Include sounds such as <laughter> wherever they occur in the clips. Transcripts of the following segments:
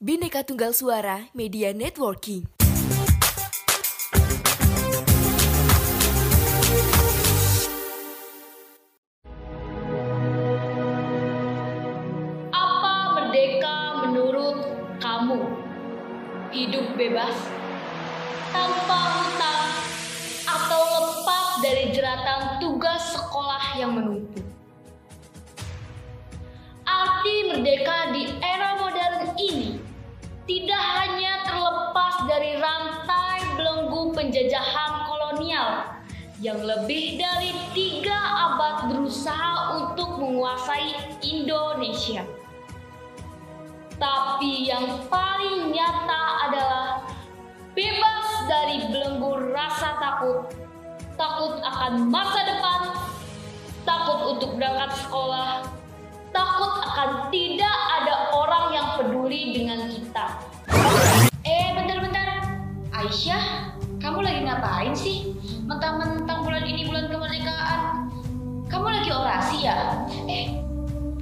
Bineka Tunggal Suara Media Networking. Apa merdeka menurut kamu? Hidup bebas, tanpa hutang, atau lepas dari jeratan tugas sekolah yang menumpuk? Arti merdeka di era modern ini tidak hanya terlepas dari rantai belenggu penjajahan kolonial yang lebih dari tiga abad berusaha untuk menguasai Indonesia. Tapi yang paling nyata adalah bebas dari belenggu rasa takut, takut akan masa depan, takut untuk berangkat sekolah, takut akan tidak ada peduli dengan kita. Eh, bentar-bentar. Aisyah, kamu lagi ngapain sih? Mentang-mentang bulan ini bulan kemerdekaan. Kamu lagi orasi ya? Eh,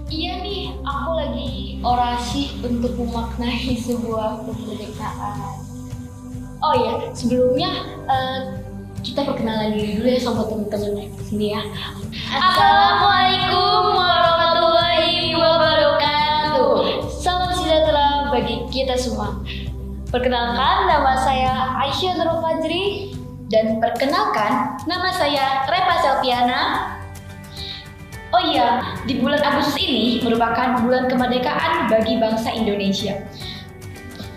iya nih, aku lagi orasi untuk memaknai <laughs> sebuah kemerdekaan. Oh iya, sebelumnya eh, kita perkenalan diri dulu ya sama teman-teman di sini ya. Assalamualaikum kita semua. Perkenalkan nama saya Aisyah Nurul Fajri dan perkenalkan nama saya Repa Selviana. Oh iya, di bulan Agustus ini merupakan bulan kemerdekaan bagi bangsa Indonesia.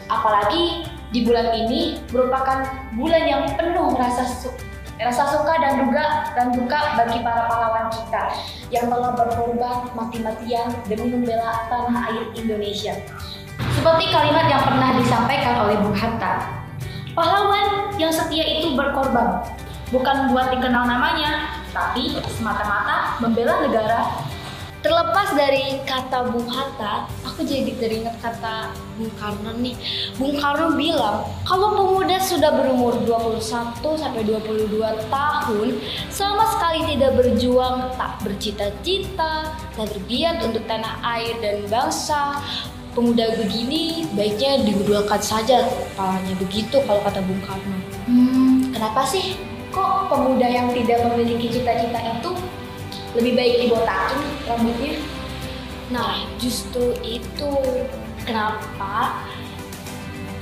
Apalagi di bulan ini merupakan bulan yang penuh rasa su- rasa suka dan duka dan duka bagi para pahlawan kita yang telah berkorban mati-matian demi membela tanah air Indonesia. Seperti kalimat yang pernah disampaikan oleh Bung Hatta, pahlawan yang setia itu berkorban, bukan buat dikenal namanya, tapi semata-mata membela negara. Terlepas dari kata Bung Hatta, aku jadi teringat kata Bung Karno nih. Bung Karno bilang, kalau pemuda sudah berumur 21 sampai 22 tahun, sama sekali tidak berjuang, tak bercita-cita, tak bergiat untuk tanah air dan bangsa, pemuda begini baiknya diduakan saja kepalanya begitu kalau kata Bung Karno. Hmm, kenapa sih kok pemuda yang tidak memiliki cita-cita itu lebih baik dibotakin rambutnya? Nah, justru itu kenapa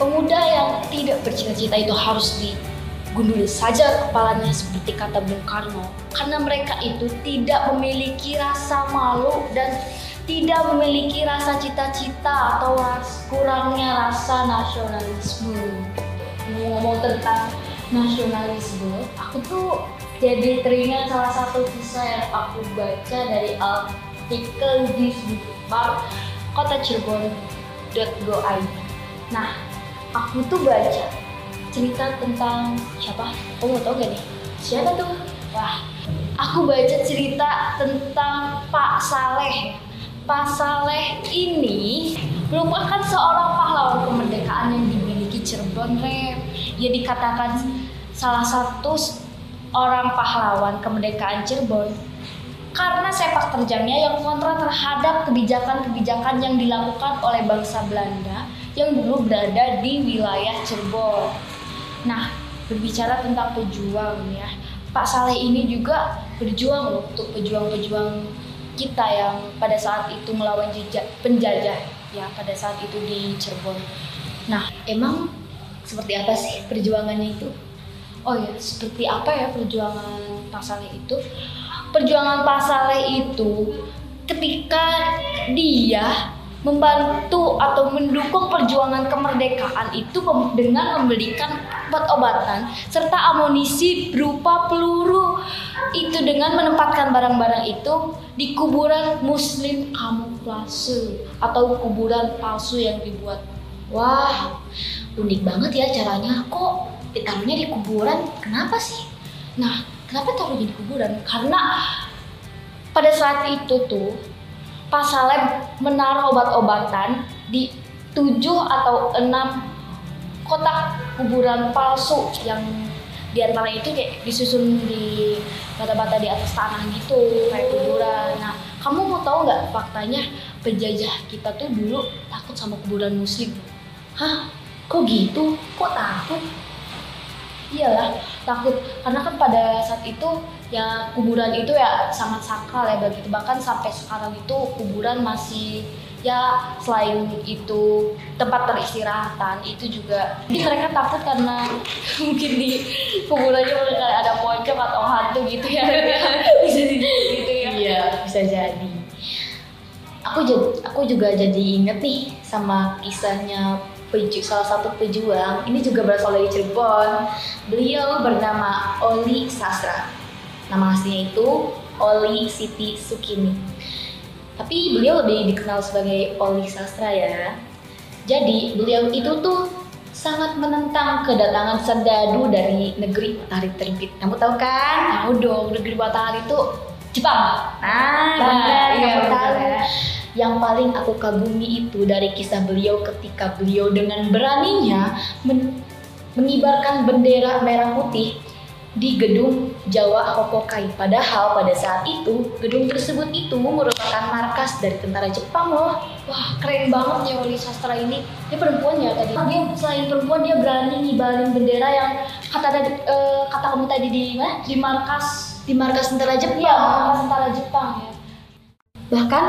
pemuda yang tidak bercita-cita itu harus digunduli saja kepalanya seperti kata Bung Karno karena mereka itu tidak memiliki rasa malu dan tidak memiliki rasa cita-cita atau kurangnya rasa nasionalisme. Ngomong tentang nasionalisme, aku tuh jadi teringat salah satu kisah yang aku baca dari artikel di Bar Kota Cirebon.go.id. Nah, aku tuh baca cerita tentang siapa? Kamu mau tau gak nih? Siapa tuh? Wah, aku baca cerita tentang Pak Saleh. Pak Saleh ini merupakan seorang pahlawan kemerdekaan yang dimiliki Cirebon, Rep. Ia dikatakan salah satu orang pahlawan kemerdekaan Cirebon karena sepak terjangnya yang kontra terhadap kebijakan-kebijakan yang dilakukan oleh bangsa Belanda yang dulu berada di wilayah Cirebon. Nah, berbicara tentang pejuang ya, Pak Saleh ini juga berjuang untuk pejuang-pejuang kita yang pada saat itu melawan jejak, penjajah ya pada saat itu di Cirebon. Nah, emang seperti apa sih perjuangannya itu? Oh ya, seperti apa ya perjuangan Pak itu? Perjuangan Pak itu ketika dia membantu atau mendukung perjuangan kemerdekaan itu dengan membelikan obat-obatan serta amunisi berupa peluru itu dengan menempatkan barang-barang itu di kuburan muslim kamuflase atau kuburan palsu yang dibuat. Wah, unik banget ya caranya. Kok ditaruhnya di kuburan? Kenapa sih? Nah, kenapa taruhnya di kuburan? Karena pada saat itu tuh Pak Saleh menaruh obat-obatan di tujuh atau enam kotak kuburan palsu yang di antara itu kayak disusun di bata-bata di atas tanah gitu kayak kuburan. Nah, kamu mau tahu nggak faktanya penjajah kita tuh dulu takut sama kuburan muslim? hah kok gitu kok takut iyalah takut karena kan pada saat itu ya kuburan itu ya sangat sakral ya bagi kita bahkan sampai sekarang itu kuburan masih ya selain itu tempat peristirahatan itu juga jadi <laughs> mereka takut karena <laughs> mungkin di kuburannya mereka ada pocong atau hantu gitu ya. <laughs> Bisa gitu ya. Iya, bisa jadi. aku jadi aku juga jadi inget nih sama kisahnya peju salah satu pejuang. Ini juga berasal dari Cirebon. Beliau bernama Oli Sastra nama aslinya itu Oli Siti Sukini tapi beliau lebih dikenal sebagai Oli Sastra ya. Jadi beliau itu tuh sangat menentang kedatangan serdadu dari negeri matahari terbit. Kamu tahu kan? Tahu dong negeri matahari itu Jepang. Ah, Nah, benar, iya, kamu tahu. ya. Yang paling aku kagumi itu dari kisah beliau ketika beliau dengan beraninya men- mengibarkan bendera merah putih di gedung Jawa Hokokai. Padahal pada saat itu gedung tersebut itu merupakan markas dari tentara Jepang loh. Wah keren banget ya Wali Sastra ini. Dia perempuan ya tadi. Dia selain perempuan dia berani ngibarin bendera yang kata tadi eh, kata kamu tadi di mana? Di markas di markas tentara Jepang. Iya, markas tentara Jepang ya. Bahkan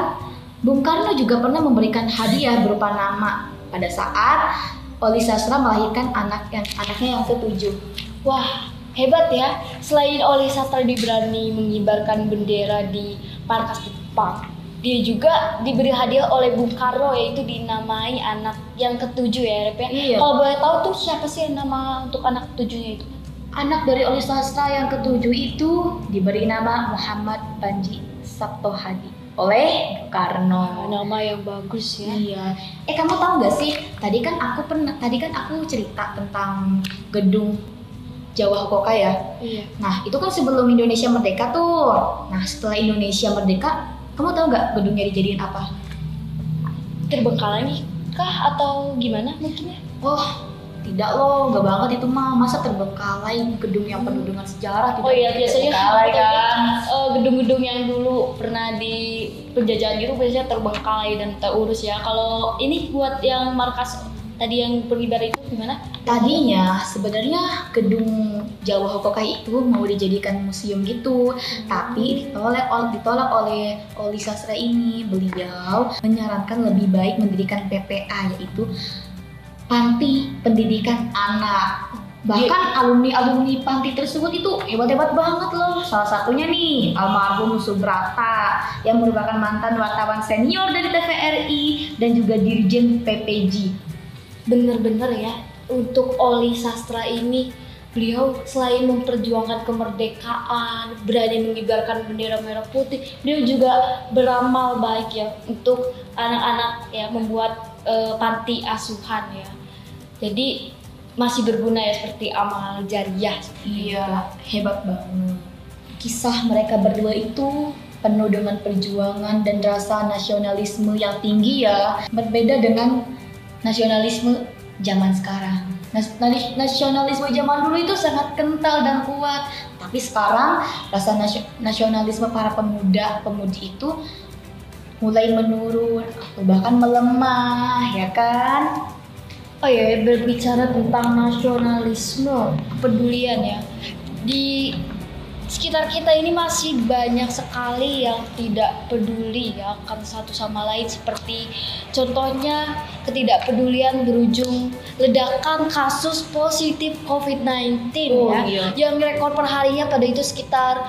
Bung Karno juga pernah memberikan hadiah berupa nama pada saat Oli Sastra melahirkan anak yang anaknya yang ketujuh. Wah, hebat ya. Selain Oli Sastra diberani mengibarkan bendera di markas Jepang, dia juga diberi hadiah oleh Bung Karno yaitu dinamai anak yang ketujuh ya, Rep ya. Iya. Kalau boleh tahu tuh siapa sih nama untuk anak ketujuhnya itu? Anak dari Oli Sastra yang ketujuh itu diberi nama Muhammad Panji Sabto Hadi oleh Bung Karno. Nama yang bagus ya. Iya. Eh kamu tahu nggak sih? Tadi kan aku pernah, tadi kan aku cerita tentang gedung Jawa Hokokai ya. Iya. Nah itu kan sebelum Indonesia merdeka tuh. Nah setelah Indonesia merdeka, kamu tahu nggak gedungnya dijadiin apa? Terbengkalai kah atau gimana mungkin ya? Oh tidak loh, nggak banget itu mah. Masa terbengkalai gedung yang penuh dengan sejarah tidak Oh iya biasanya terbengkalai kan? eh, gedung-gedung yang dulu pernah di penjajahan itu biasanya terbengkalai dan terurus ya. Kalau ini buat yang markas tadi yang pengibar itu gimana? Tadinya sebenarnya gedung Jawa Hokokai itu mau dijadikan museum gitu, tapi ditolak ol- ditolak oleh Oli Sastra ini. Beliau menyarankan lebih baik mendirikan PPA yaitu Panti Pendidikan Anak. Bahkan alumni-alumni panti tersebut itu hebat-hebat banget loh. Salah satunya nih almarhum Subrata yang merupakan mantan wartawan senior dari TVRI dan juga dirjen PPG. Bener-bener ya untuk Oli Sastra ini beliau selain memperjuangkan kemerdekaan, berani mengibarkan bendera merah putih, beliau juga beramal baik ya untuk anak-anak ya membuat eh, panti asuhan ya. Jadi masih berguna ya seperti amal jariah. Iya, hebat banget. Kisah mereka berdua itu penuh dengan perjuangan dan rasa nasionalisme yang tinggi ya. Berbeda dengan nasionalisme zaman sekarang. Nas- nali- nasionalisme zaman dulu itu sangat kental dan kuat. Tapi sekarang rasa nasio- nasionalisme para pemuda pemudi itu mulai menurun atau bahkan melemah ya kan? Oh ya, berbicara tentang nasionalisme, kepedulian ya. Di sekitar kita ini masih banyak sekali yang tidak peduli ya akan satu sama lain seperti contohnya ketidakpedulian berujung ledakan kasus positif COVID-19 Oh, ya iya. yang rekor perharinya pada itu sekitar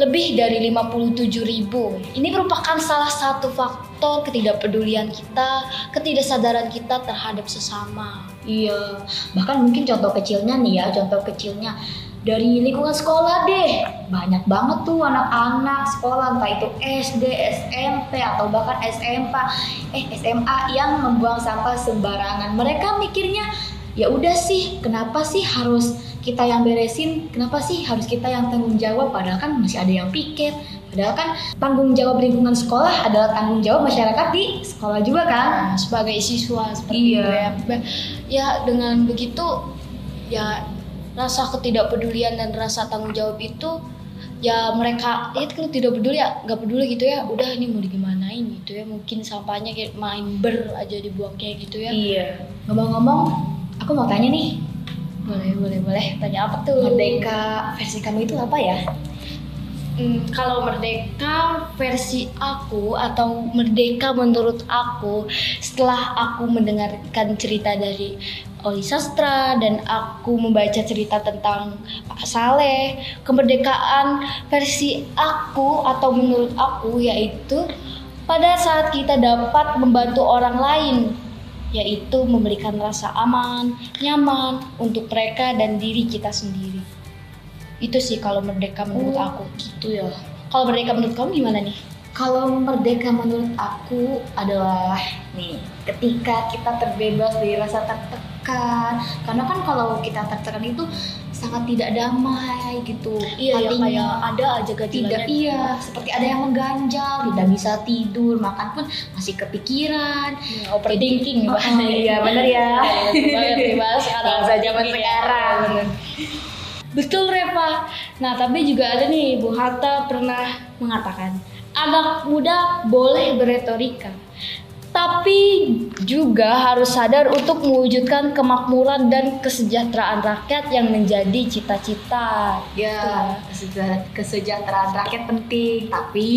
lebih dari 57 ribu. Ini merupakan salah satu faktor ketidakpedulian kita, ketidaksadaran kita terhadap sesama. Iya, bahkan mungkin contoh kecilnya nih ya, contoh kecilnya dari lingkungan sekolah deh. Banyak banget tuh anak-anak sekolah entah itu SD, SMP atau bahkan SMP, eh SMA yang membuang sampah sembarangan. Mereka mikirnya ya udah sih, kenapa sih harus kita yang beresin? Kenapa sih harus kita yang tanggung jawab? Padahal kan masih ada yang piket. Padahal kan tanggung jawab lingkungan sekolah adalah tanggung jawab masyarakat di sekolah juga kan? Nah, sebagai siswa seperti Iya. itu ya. Ya dengan begitu ya rasa ketidakpedulian dan rasa tanggung jawab itu ya mereka ya kalau tidak peduli ya nggak peduli gitu ya udah ini mau digimanain gitu ya mungkin sampahnya kayak main ber aja dibuang kayak gitu ya Iya. Ngomong-ngomong, aku mau tanya nih, Boleh, boleh, boleh. Tanya apa tuh? merdeka versi kamu itu apa ya? Hmm, kalau merdeka versi aku atau merdeka menurut aku setelah aku mendengarkan cerita dari Oli Sastra dan aku membaca cerita tentang Pak Saleh, kemerdekaan versi aku atau menurut aku yaitu pada saat kita dapat membantu orang lain yaitu memberikan rasa aman, nyaman untuk mereka dan diri kita sendiri. Itu sih kalau merdeka menurut Oh. aku. Gitu ya. Kalau merdeka menurut kamu gimana nih? Kalau merdeka menurut aku adalah nih ketika kita terbebas dari rasa tertekan. Karena kan kalau kita tertekan itu sangat tidak damai gitu. Iya, Hatinya kayak ada aja tidak gajilannya. iya seperti ada yang mengganjal tidak bisa tidur makan pun masih kepikiran Ya, overthinking Oh, bahasa. iya, bener ya. Banget nih bahasa <laughs> sekarang. Bahasa zaman Iya, sekarang. Betul Reva. Nah tapi juga ada nih Bu Hatta pernah mengatakan anak muda boleh beretorika, tapi juga harus sadar untuk mewujudkan kemakmuran dan kesejahteraan rakyat yang menjadi cita-cita. ya keseja- kesejahteraan rakyat penting. Tapi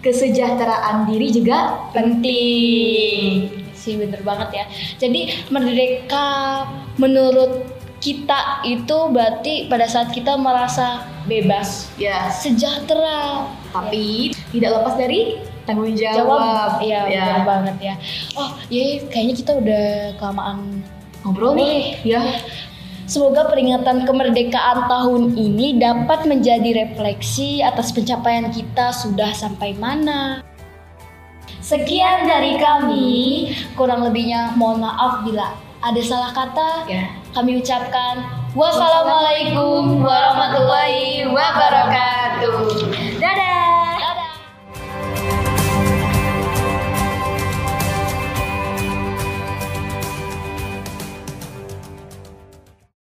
kesejahteraan diri juga penting. Sih bener banget ya. Jadi merdeka menurut kita itu berarti pada saat kita merasa bebas ya. sejahtera. Tapi tidak lepas dari tanggung jawab, jawab iya ya. bener banget ya oh ya kayaknya kita udah kelamaan ngobrol nih ya Semoga peringatan kemerdekaan tahun ini dapat menjadi refleksi atas pencapaian kita sudah sampai mana. Sekian dari kami, kurang lebihnya mohon maaf bila ada salah kata. ya Kami ucapkan wassalamualaikum warahmatullahi wabarakatuh.